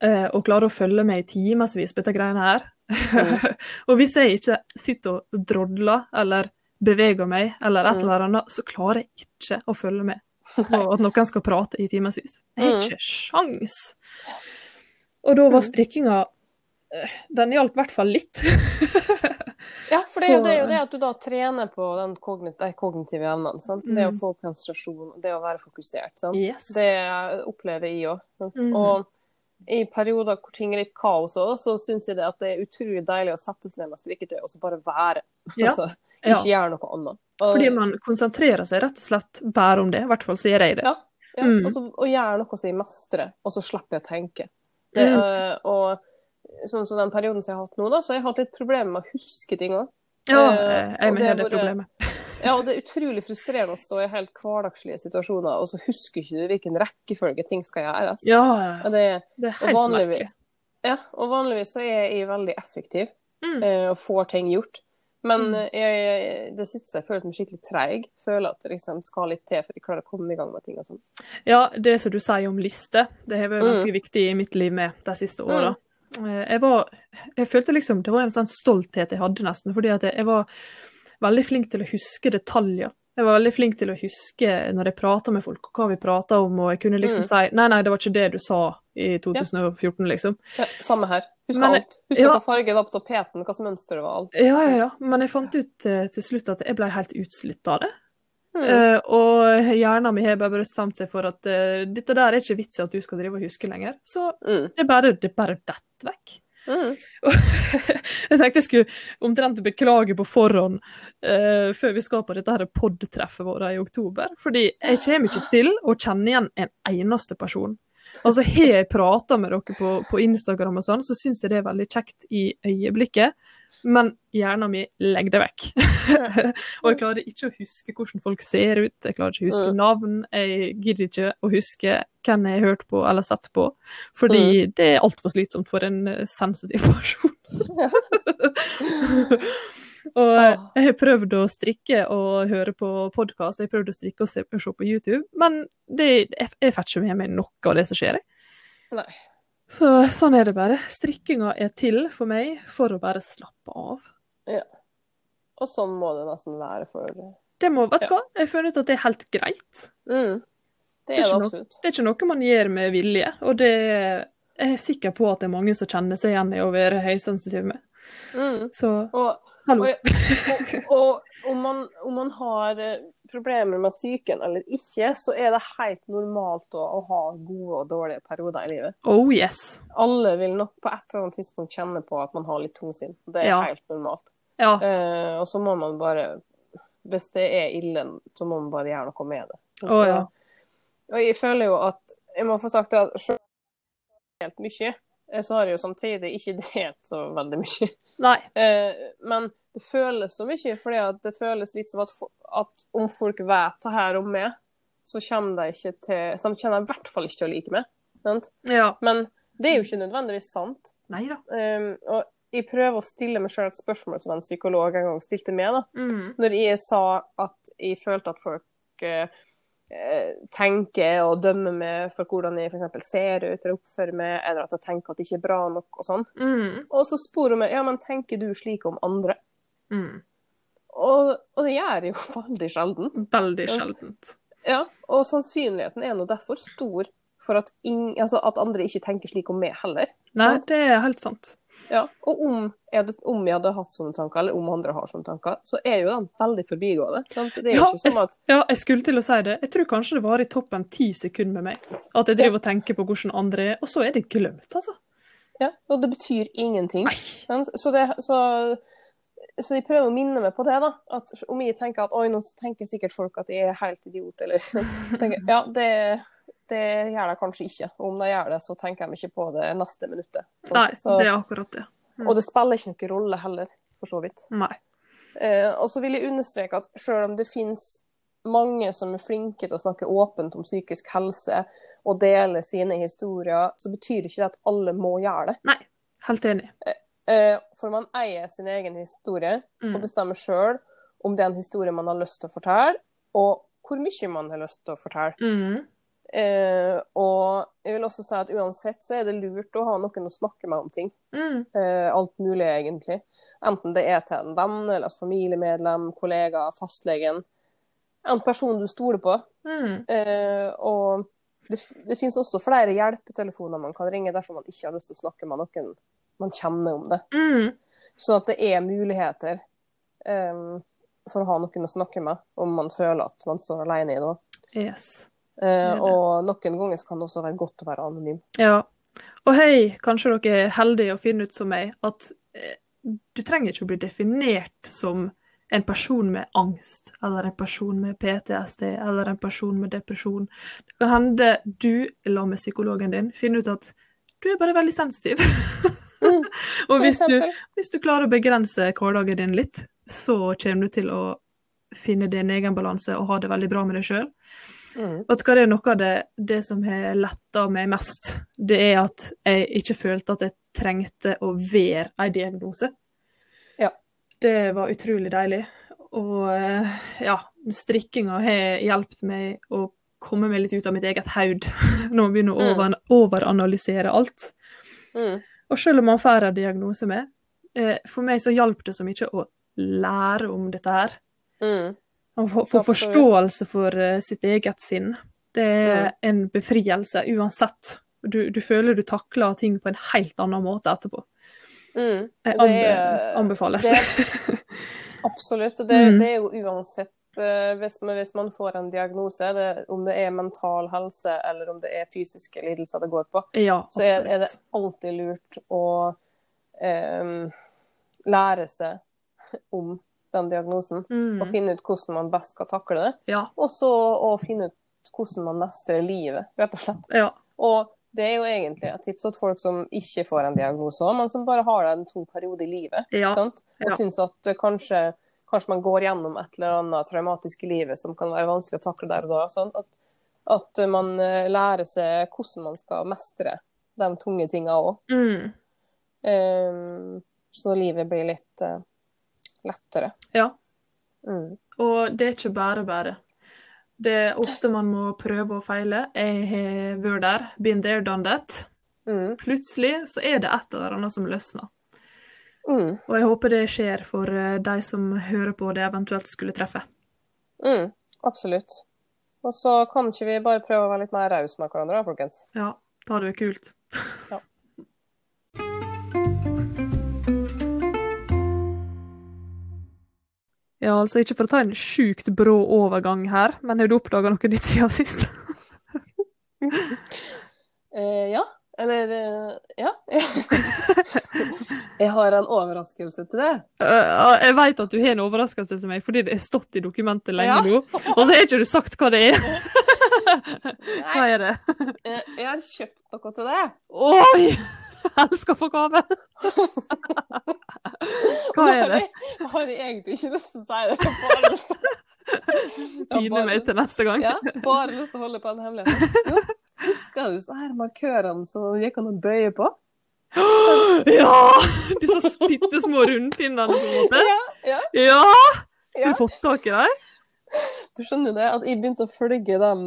og klare å følge med i timevis på dette greiene her. *laughs* og hvis jeg ikke sitter og drodler eller beveger meg eller et Mm. eller annet, så klarer jeg ikke å følge med *laughs* på at noen skal prate i timevis. Jeg har Mm. ikke sjans. Og da var Mm. strikkinga eh, Den hjalp i hvert fall litt. Ja, for det er, jo, det er jo det at du da trener på den kognit de kognitive evnene. sant? Det å Mm. få konsentrasjon, det å være fokusert. sant? Yes. Det opplever jeg òg. Mm. Og i perioder hvor ting er litt kaos òg, så syns jeg det at det er utrolig deilig å sette seg ned med strikketøy og så bare være. *laughs* Ja. Altså, Ja. ikke gjøre noe annet. Og, Fordi man konsentrerer seg rett og slett bare om det. I hvert fall sier jeg det. Ja. ja, Mm. og, så, og gjør noe som jeg mestrer, og så slipper jeg å tenke. Det, Mm. øh, og sånn som den perioden som jeg har hatt nå, da, så har jeg hatt litt problemer med å huske ting òg. Ja, Eh, jeg mener det det problemet. *laughs* Ja, og det er utrolig frustrerende å stå i helt hverdagslige situasjoner, og så husker ikke du hvilken rekkefølge ting skal gjøres. Ja, Og, det, det er helt vanligvis, merkelig. ja, og vanligvis så er jeg veldig effektiv Mm. eh, og får ting gjort. Men Mm. eh, jeg, det siste jeg føler meg skikkelig treig. Føler at det liksom skal litt til for jeg klarer å komme i gang med ting og sånn. Ja, det som du sier om liste, det har vært Mm. ganske viktig i mitt liv med de siste åra. Mm. Jeg var Jeg følte liksom Det var en sånn stolthet jeg hadde, nesten. Fordi at jeg, jeg var veldig flink til å huske detaljer. Jeg var veldig flink til å huske når jeg prata med folk, hva vi prata om, og jeg kunne liksom Mm. si Nei, nei, det var ikke det du sa i 2014, liksom. Ja, samme her. Husker Men- alt. Husker ja. hva farge var på tapeten, hva som mønster det var. alt. Ja, ja, ja. Men jeg fant ut eh, til slutt at jeg ble helt utslitt av det. Mm. Eh, og hjernen min har bare bestemt seg for at eh, dette der er ikke vits i at du skal drive og huske lenger. Så Mm. det bare, det bare detter vekk. Mm. *laughs* jeg tenkte jeg skulle omtrent beklage på forhånd uh, før vi skal på dette her pod-treffet vårt i oktober. Fordi jeg kommer ikke til å kjenne igjen en eneste person. Altså Har jeg prata med dere på, på Instagram, og sånn, så syns jeg det er veldig kjekt i øyeblikket. Men hjernen min legger det vekk. *laughs* og jeg klarer ikke å huske hvordan folk ser ut. Jeg klarer ikke å huske Mm. navn. Jeg gidder ikke å huske hvem jeg har hørt på eller sett på. Fordi det er altfor slitsomt for en eh, sensitiv person. *laughs* *laughs* og jeg har prøvd å strikke og høre på podkast, jeg har prøvd å strikke og se, se på YouTube, men det, jeg, jeg får ikke med meg noe av det som skjer. jeg. Nei. Så sånn er det bare. Strikkinga er til for meg for å bare slappe av. Og sånn må det nesten være for Det må, vet du hva? Jeg har funnet ut at det er helt greit. mm. Det Det er er det noe- Det er ikke noe man gjør med vilje, og det jeg er sikker på at det er mange som kjenner seg igjen i å være høysensitiv med. Mm. Så Og, hallo. og, og, og om, man, om man har eh, problemer med psyken eller ikke, så er det helt normalt å, å ha gode og dårlige perioder i livet. Oh yes. Alle vil nok på et eller annet tidspunkt kjenne på at man har litt tungsinn. Det er Ja. helt normalt. Ja. Eh, og så må man bare Hvis det er ille, så må man bare gjøre noe med det. Å, ja. Og jeg føler jo at Jeg må få sagt at selv delt mye, så har jeg jo samtidig ikke *laughs* delt så veldig mye. Nei. Eh, men det føles så mye, fordi det føles litt som at, at om folk vet det her om meg, så kommer de ikke til Så de kommer i hvert fall ikke til å like meg. Sant? Ja. Men det er jo ikke nødvendigvis sant. Nei da. Um, og jeg prøver å stille meg sjøl et spørsmål som en psykolog en gang stilte meg. da. Mm. Når jeg sa at jeg følte at folk eh, eh, tenker og dømmer meg for hvordan jeg f.eks. ser ut eller oppfører meg, eller at jeg tenker at det ikke er bra nok og sånn. Mm. Og så spør hun meg ja, men tenker du slik om andre. Mm. Og, og det gjør jeg jo *laughs* veldig sjeldent. Veldig sjeldent. Ja, og sannsynligheten er nå derfor stor for at, ing, altså at andre ikke tenker slik om meg heller. Nei, det er helt sant. Ja, og om jeg, hadde, om jeg hadde hatt sånne tanker, eller om andre har sånne tanker, så er jo den veldig forbigående. Sant? Det er Ja at ja, jeg skulle til å si det. Jeg tror kanskje det var i toppen ti sekunder med meg. At jeg driver og tenker på hvordan andre er, og så er det glemt, altså. ja, Og det betyr ingenting. Så, det, så, så jeg prøver å minne meg på det. da, at Om jeg tenker at oi, nå tenker sikkert folk at jeg er helt idiot, eller *laughs* tenker Ja, det, det gjør de kanskje ikke. Og om de gjør det, så tenker de ikke på det neste minuttet. Sånn. Nei, så, det er akkurat det. og det spiller ikke noen rolle heller, for så vidt. Nei. Eh, og så vil jeg understreke at selv om det finnes mange som er flinke til å snakke åpent om psykisk helse og dele sine historier, så betyr ikke det at alle må gjøre det. Nei. Helt enig. Eh, for man eier sin egen historie og Mm. bestemmer sjøl om det er en historie man har lyst til å fortelle, og hvor mye man har lyst til å fortelle. Mm. Eh, og jeg vil også si at uansett så er det lurt å ha noen å snakke med om ting. Mm. Eh, alt mulig, egentlig. Enten det er til en venn eller et familiemedlem, kollega, fastlegen. En person du stoler på. Mm. Eh, og det, det finnes også flere hjelpetelefoner man kan ringe dersom man ikke har lyst til å snakke med noen man kjenner om det. Mm. Sånn at det er muligheter eh, for å ha noen å snakke med om man føler at man står alene i noe. Yes. Eh, er og noen ganger kan det også være godt å være anonym. Ja. Og hei, kanskje dere er heldige å finne ut som meg, at eh, du trenger ikke å bli definert som en person med angst, eller en person med PTSD, eller en person med depresjon. Det kan hende du, sammen med psykologen din, finner ut at du er bare veldig sensitiv. *laughs* Mm, *laughs* og hvis du, hvis du klarer å begrense hverdagen din litt, så kommer du til å finne din egen balanse og ha det veldig bra med deg sjøl. Mm. Vet du hva det er noe av det, det som har letta meg mest? Det er at jeg ikke følte at jeg trengte å være en diagnose. Ja. Det var utrolig deilig. Og eh, ja, strikkinga har hjulpet meg å komme meg litt ut av mitt eget haud *laughs* når man begynner å Mm. over, overanalysere alt. Mm. Og selv om man får en diagnose med, eh, for meg så hjalp det så mye å lære om dette her. Mm. Å få, forståelse for eh, sitt eget sinn. Det er en befrielse uansett. Du, du føler du takler ting på en helt annen måte etterpå. Mm. Det er- anbefales. *laughs* det- Absolutt. Og det, Mm. det er jo uansett eh, hvis, man, hvis man får en diagnose, det, om det er mental helse eller om det er fysiske lidelser det går på, ja, så er, er det alltid lurt å um, lære seg om den diagnosen. Og Mm. finne ut hvordan man best skal takle det. Ja, Og så å finne ut hvordan man mestrer livet, rett og slett. ja. Og det er jo egentlig et tips til folk som ikke får en diagnose, men som bare har en tung periode i livet. Ja? Og syns at kanskje, kanskje man går gjennom et eller annet traumatisk i livet som kan være vanskelig å takle der og da. Sånn? At, at man eh, lærer seg hvordan man skal mestre de tunge tinga òg. Mm. så livet blir litt eh, lettere. ja. Mm. Og det er ikke bare bare. Det er ofte man må prøve og feile. Jeg har vært der. Been there, done that. Mm. Plutselig så er det et eller annet som løsner. Mm. Og jeg håper det skjer for eh, de som hører på det eventuelt skulle treffe. Mm. Absolutt. Og så kan ikke vi bare prøve å være litt mer rause med hverandre, da, folkens. Ja, da hadde det vært kult. Ja. Ja, altså ikke for å ta en sjukt brå overgang her, men har du oppdaga noe nytt siden sist? *laughs* Eh, ja. Eller eh, ja. *laughs* jeg har en overraskelse til det. Uh, jeg veit at du har en overraskelse til meg, fordi det er stått i dokumentet lenge Ja. nå. Og så har ikke du sagt hva det er. *laughs* Hva er det? Eh, jeg har kjøpt noe til det. Oi! *laughs* Elsker å få gave. *laughs* *laughs* Hva er det? Jeg har egentlig ikke lyst til å si det. Jeg har bare lyst til, Pine meg til neste gang. ja, bare lyst til å holde på en hemmelighet. Jo, husker du så her markørene som gikk an å bøye på? *gasps* Ja! Disse bitte små rundpinnene, på en måte. Ja, ja, Ja! Har du fått tak i dem? *laughs* Du skjønner det, at jeg begynte å følge den,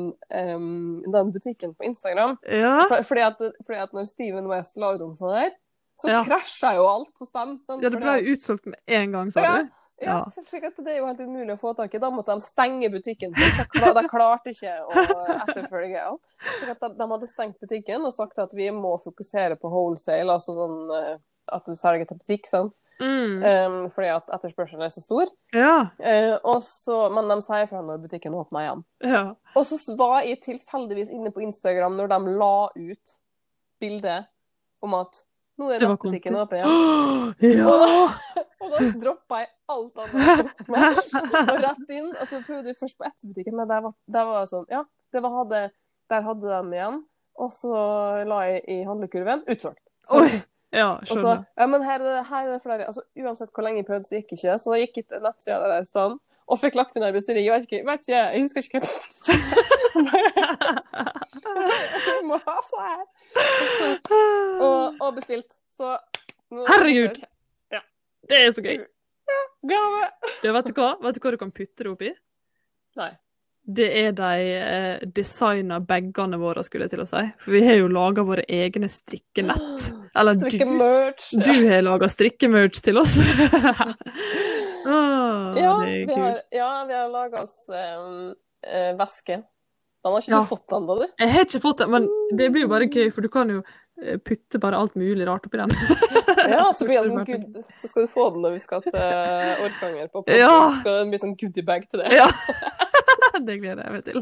um, den butikken på Instagram. Ja. For, fordi, at, fordi at når Steven West la ut om sånn her, så Ja. krasja jo alt hos dem. sant? ja, det ble jo utsolgt med en gang, sa Ja. du. Ja, Ja. det er jo helt umulig å få tak i. Da måtte de stenge butikken. sin. De, de klarte ikke å etterfølge at de, de hadde stengt butikken og sagt at vi må fokusere på wholesale, altså sånn eh, at du selger til butikk, sant? Mm. Um, fordi at etterspørselen er så stor. Ja. Uh, og så, men de sier fra når butikken åpner igjen. ja. Og så var jeg tilfeldigvis inne på Instagram når de la ut bilde om at nå er nettbutikken åpen igjen. *gasps* Ja! Og da droppa jeg alt annet. og rett inn. Og så prøvde jeg først på Etsy-butikken, men der var, der var sånn Ja, det var, hadde, der hadde de igjen. Og så la jeg i handlekurven utsolgt. Oi! Ja, Og så, ja, men her, er det- her er det flere altså, Uansett hvor lenge jeg prøvde, så gikk det ikke. Så da gikk jeg til nettsida der i stedet og fikk lagt inn en bestilling. Jeg vet ikke, vet ikke, jeg husker ikke hva *laughs* jeg må ha så her. Og, og, bestilt. Så nå- Herregud. Det er så gøy. Ja, vet du hva? Vet du hva du kan putte det oppi? Nei. Det er de eh, designa bagene våre, skulle jeg til å si. For vi har jo laga våre egne strikkenett. *gasps* Eller du, du har laga strikkemerch til oss. *laughs* ah, Ja, det er vi har, kult. ja, vi har laga oss um, eh, veske. Den har ikke Ja. du fått ennå, du? Jeg har ikke fått den, men det blir jo bare gøy, for du kan jo eh, putte bare alt mulig rart oppi den. *laughs* Ja, så blir det sånn good, så skal du få den når vi skal til Orkanger på *laughs* podcast. Ja. Så skal det bli sånn goodiebag til det. Ja. *laughs* det gleder jeg meg til.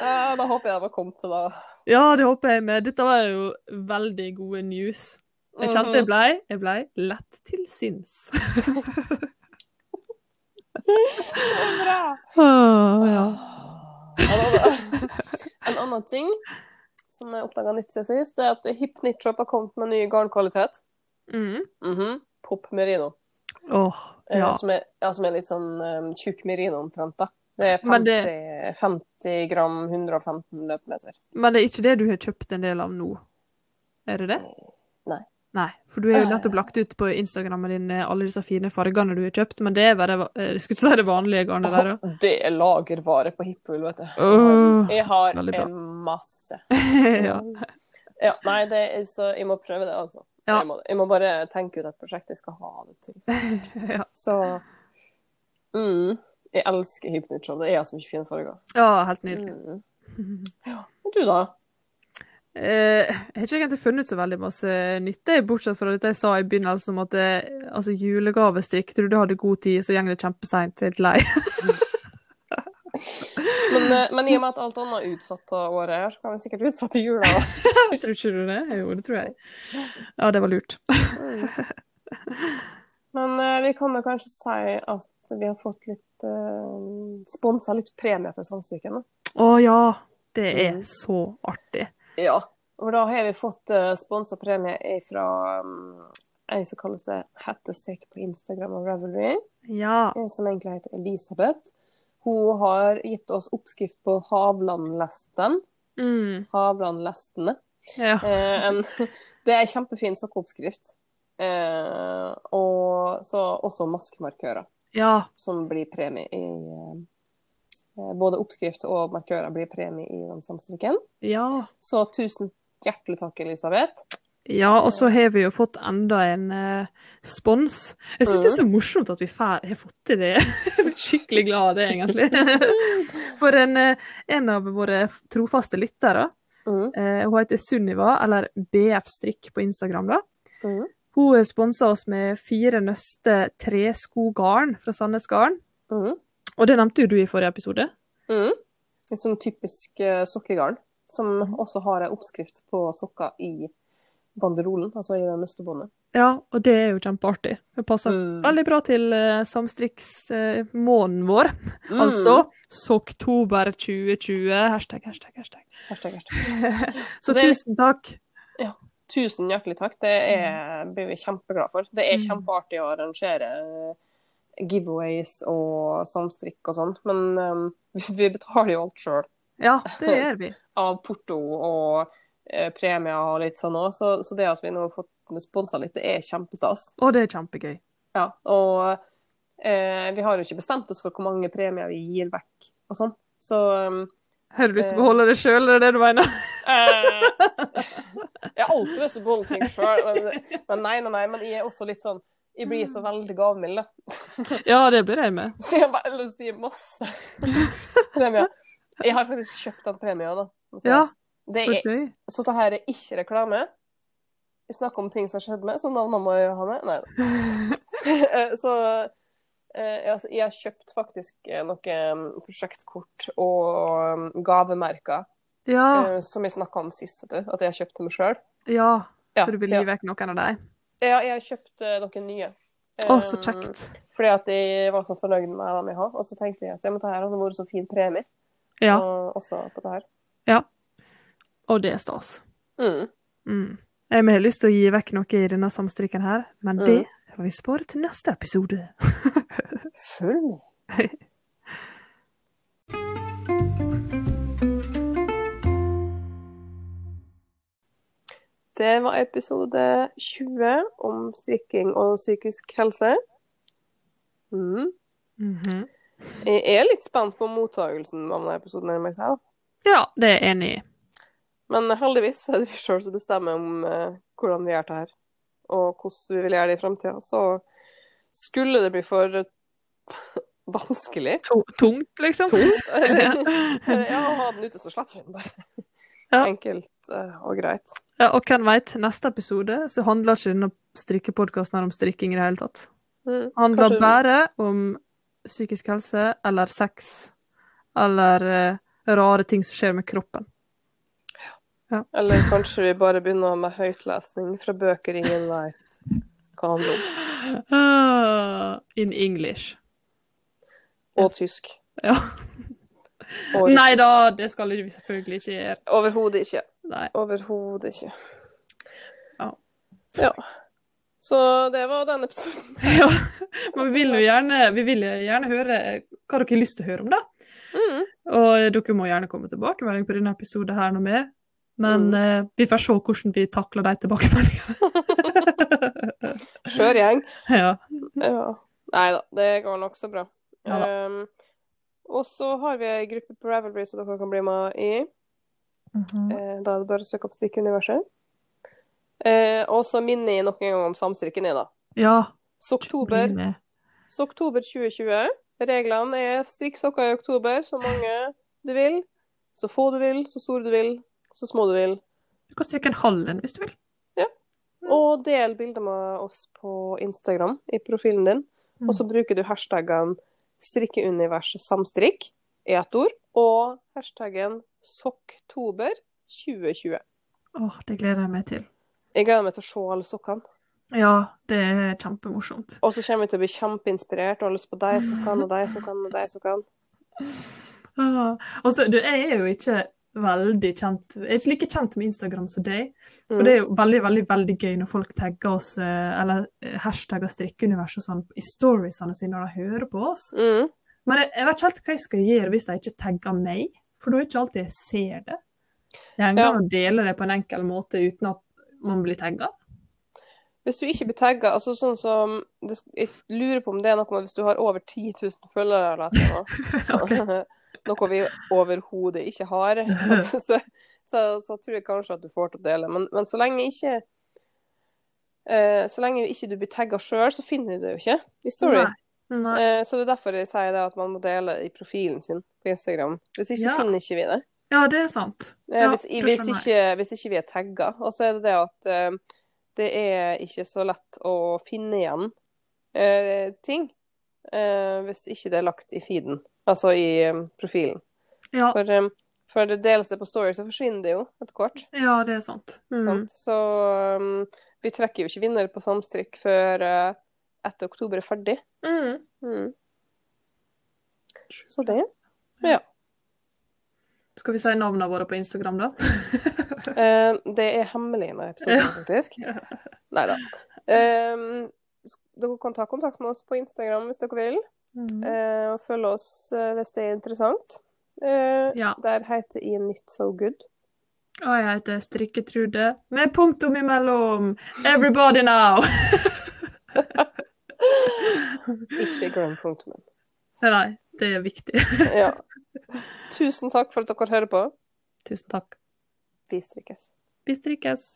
Ja, *laughs* da håper jeg de har kommet til da. Ja, det håper jeg med. Dette var jo veldig gode news. Jeg kjente Mhm. jeg blei, jeg ble lett til sinns. Så Bra. Oh, *laughs* ja. Da. En annen ting som jeg oppdaga nytt siden sist, det er at Hip Knit Shop har kommet med ny garnkvalitet. Mm. Mhm. Pop merino. Eh, ja. Som, er, ja, som er litt sånn um, tjukk merino omtrent, da. Det er 50, Men det- 50 gram, 115 løpemeter. Men det er ikke det du har kjøpt en del av nå? Er det det? Nei. Nei, for du har jo nettopp lagt ut på Instagrammen din eh, alle disse fine fargene du har kjøpt, men det er bare eh, Jeg skulle si det vanlige garnet der òg. Det er lagervare på Hippool, vet du. Oh, Jeg har en masse. *laughs* ja. Ja, nei, det er så Jeg må prøve det, altså. Ja. Jeg, må, jeg må bare tenke ut et prosjekt jeg skal ha det til. *laughs* ja. Så mm, Jeg elsker Hypnotshop. Det er så mye fine farger. ja, helt nydelig. Mm. Ja. Og du, da? Eh, jeg har ikke egentlig funnet så veldig masse nytte, bortsett fra dette jeg sa i begynnelsen om at det, altså julegavestrikk, tror du du hadde god tid, så går det kjempeseint, helt lei. *laughs* Men, eh, men i og med at alt annet er utsatt av året her, så kan vi sikkert utsette jula. *laughs* tror ikke du det? Jo, det tror jeg. Ja, det var lurt. Men eh, vi kan jo kanskje si at vi har fått litt uh, Sponsa litt premie til Sandstrikken. da. Å ja, det er Mm. så artig. Ja. Og da har vi fått uh, sponsa premie fra um, ei som kaller seg Hattestek på Instagram og Revelry. Ja. eh, som egentlig heter Elisabeth. Hun har gitt oss oppskrift på Havlandlesten. Mm. Havlandlestene. ja. Eh, en, *laughs* det er en kjempefin sokkeoppskrift. Eh, og så også maskemarkører, Ja. som blir premie i eh, Både oppskrift og markører blir premie i den samstrikken. Ja. Så tusen Hjertelig takk, Elisabeth. Ja, og så har vi jo fått enda en eh, spons. Jeg syns det er så morsomt at vi fær, har fått til det. *laughs* Jeg er skikkelig glad av det, egentlig. *laughs* For en, eh, en av våre trofaste lyttere, Mm. eh, hun heter Sunniva, eller BF Strikk på Instagram, da. Mm. Hun sponsa oss med fire nøste treskogarn fra Sandnes Garn. Mm. Og det nevnte jo du i forrige episode. Mm. Et sånn typisk uh, sokkegarn, som også har en oppskrift på sokker i banderolen, altså i det nøstebåndet. Ja, og det er jo kjempeartig. Det passer Mm. veldig bra til uh, samstrikksmåneden vår. Mm. Altså Sokktober 2020. Hashtag, hashtag, hashtag. Hashtag, hashtag. *laughs* Så det er- tusen takk. Tusen hjertelig takk. Det er, blir vi kjempeglade for. Det er Mm. kjempeartig å arrangere eh, giveaways og samstrikk og sånn, men um, *laughs* vi- vi betaler jo alt sjøl. Ja, det gjør vi. *laughs* Av porto og eh, premier og litt sånn òg, så, så det at vi nå har fått sponsa litt, det er kjempestas. Og det er kjempegøy. Ja, og eh, vi har jo ikke bestemt oss for hvor mange premier vi gir vekk og sånn, så um, Har du lyst til å beholde det sjøl, er det det du mener? Eh, jeg har alltid lyst til å beholde ting sjøl, men, men nei, nei, nei. Men jeg er også litt sånn Jeg blir så veldig gavmild, da. Ja, det blir jeg med. *laughs* Så jeg bare til masse premier. Jeg har faktisk kjøpt en premie òg, da. Ja, det Så er, gøy. så det her er ikke reklame. Vi snakker om ting som har skjedd med, så navnene må jeg ha med. Nei da. *laughs* Eh, så eh, jeg har kjøpt faktisk eh, noen prosjektkort og um, gavemerker Ja, eh, som jeg snakka om sist, vet du. At jeg har kjøpt dem sjøl. ja. Ja, Så du vil gi vekk noen av dem? Ja, jeg har kjøpt eh, noen nye. Å, så Um, kjekt. Fordi at jeg var så fornøyd med dem jeg har. Og så tenkte jeg at jeg må ta her hadde vært så fin premie. Ja. Og også på det her. Og det er stas. Mm. Mm. Jeg har lyst til å gi vekk noe i denne samstrikken her, men Mm. det får vi spare til neste episode. Følg med. *laughs* Det var episode 20 om strikking og psykisk helse. Mm. Mhm. Jeg er litt spent på mottagelsen av denne episoden. jeg si. Ja, det er jeg enig i. Men heldigvis er det vi sjøl som bestemmer om uh, hvordan vi gjør det her, og hvordan vi vil gjøre det i framtida. Så skulle det bli for *laughs* vanskelig, tungt, liksom. tungt, *laughs* *laughs* ja, å ha den ute, så sletter vi den bare. Ja. Enkelt eh, og greit. Ja, og hvem veit, neste episode så handler ikke denne strikkepodkasten om strikking i det hele tatt. Mm. handler Kanskje- bare om psykisk helse eller sex eller uh, rare ting som skjer med kroppen. Eller kanskje vi bare begynner med høytlesning fra bøker ingen veit hva handler om. Ah, in English. Og tysk. Ja. Og Nei da, det skal vi selvfølgelig ikke gjøre. Overhodet ikke. Overhodet ikke. Ja. Ja. Så det var den episoden. *laughs* Ja. Men vi vil jo gjerne, vi vil gjerne høre hva dere har lyst til å høre om, da. Mm. Og dere må gjerne komme tilbake med på denne episoden her nå med. Men Mm. eh, vi får se hvordan vi takler de tilbakemeldingene. *laughs* Skjør gjeng. *laughs* ja. Ja. Nei da, det går nokså bra. Ja. Um, og så har vi ei gruppe på Ravelry som dere kan bli med i. Mhm. Eh, da er det bare å søke opp Strikkuniverset. Eh, og så minner jeg nok en gang om samstrikken i, da. ja. Så oktober med. Sokktober 2020. Reglene er strikk sokker i oktober, så mange du vil. Så få du vil, så store du vil, så små du vil. Du kan strikke en halv en hvis du vil. Ja. Og del bilder med oss på Instagram i profilen din. Og så bruker du hashtaggen strikkeuniverset samstrikk i ett ord, og hashtaggen sokktober 2020. Åh, det gleder jeg meg til. Jeg gleder meg til å se alle sokkene. Ja, det er kjempemorsomt. Og så kommer vi til å bli kjempeinspirert og har lyst på de sokkene og de sokkene og de sokkene. Ah. Og så, du, jeg er jo ikke veldig kjent Jeg er ikke like kjent med Instagram som deg. For Mm. det er jo veldig veldig, veldig gøy når folk tagger oss, eh, eller eh, hashtagger strikkeuniverset og sånn i storiesene sine når de hører på oss. Mm. Men jeg, jeg vet ikke helt hva jeg skal gjøre hvis de ikke tagger meg, for da er det ikke alltid jeg ser det. Jeg henger Ja. an å dele det på en enkel måte uten at man blir tagga. Hvis du ikke blir tagga, altså sånn som Jeg lurer på om det er noe med hvis du har over 10 000 følgere eller noe, så, *laughs* noe vi overhodet ikke har. Så, *laughs* så, så, så tror jeg kanskje at du får til å dele. Men, men så lenge ikke uh, Så lenge ikke du blir tagga sjøl, så finner du det jo ikke i Story. Nei. Nei. Uh, så det er derfor jeg sier det at man må dele i profilen sin på Instagram. Hvis ikke Ja. finner ikke vi det. Ja, det er sant. Eh, Ja, hvis, hvis, ikke, hvis ikke vi er tagga. Og så er det det at uh, det er ikke så lett å finne igjen ting hvis ikke det er lagt i feeden, altså i eh, profilen. Ja, For, eh, for det deles det på Story, så forsvinner det jo etter hvert. ja det er sant. Mm. Sant? Så um, vi trekker jo ikke vinner på samstrikk før uh, etter oktober er ferdig. Mm. Mm. Så det. Ja. Skal vi si navnene våre på Instagram, da? uh, *laughs* det er hemmelig med episoden, faktisk. Nei da. Um, *laughs* dere kan ta kontakt med oss på Instagram hvis dere vil. Mm. Uh, og følg oss uh, hvis det er interessant. Uh, Ja. Der heter I Knit So Good. Og jeg heter Strikketrude, med punktum imellom. Everybody now! *laughs* Ikke glem punktumen. Nei, det er viktig. Ja. Tusen takk for at dere hører på. Tusen takk. Vi strikkes. Vi strikkes.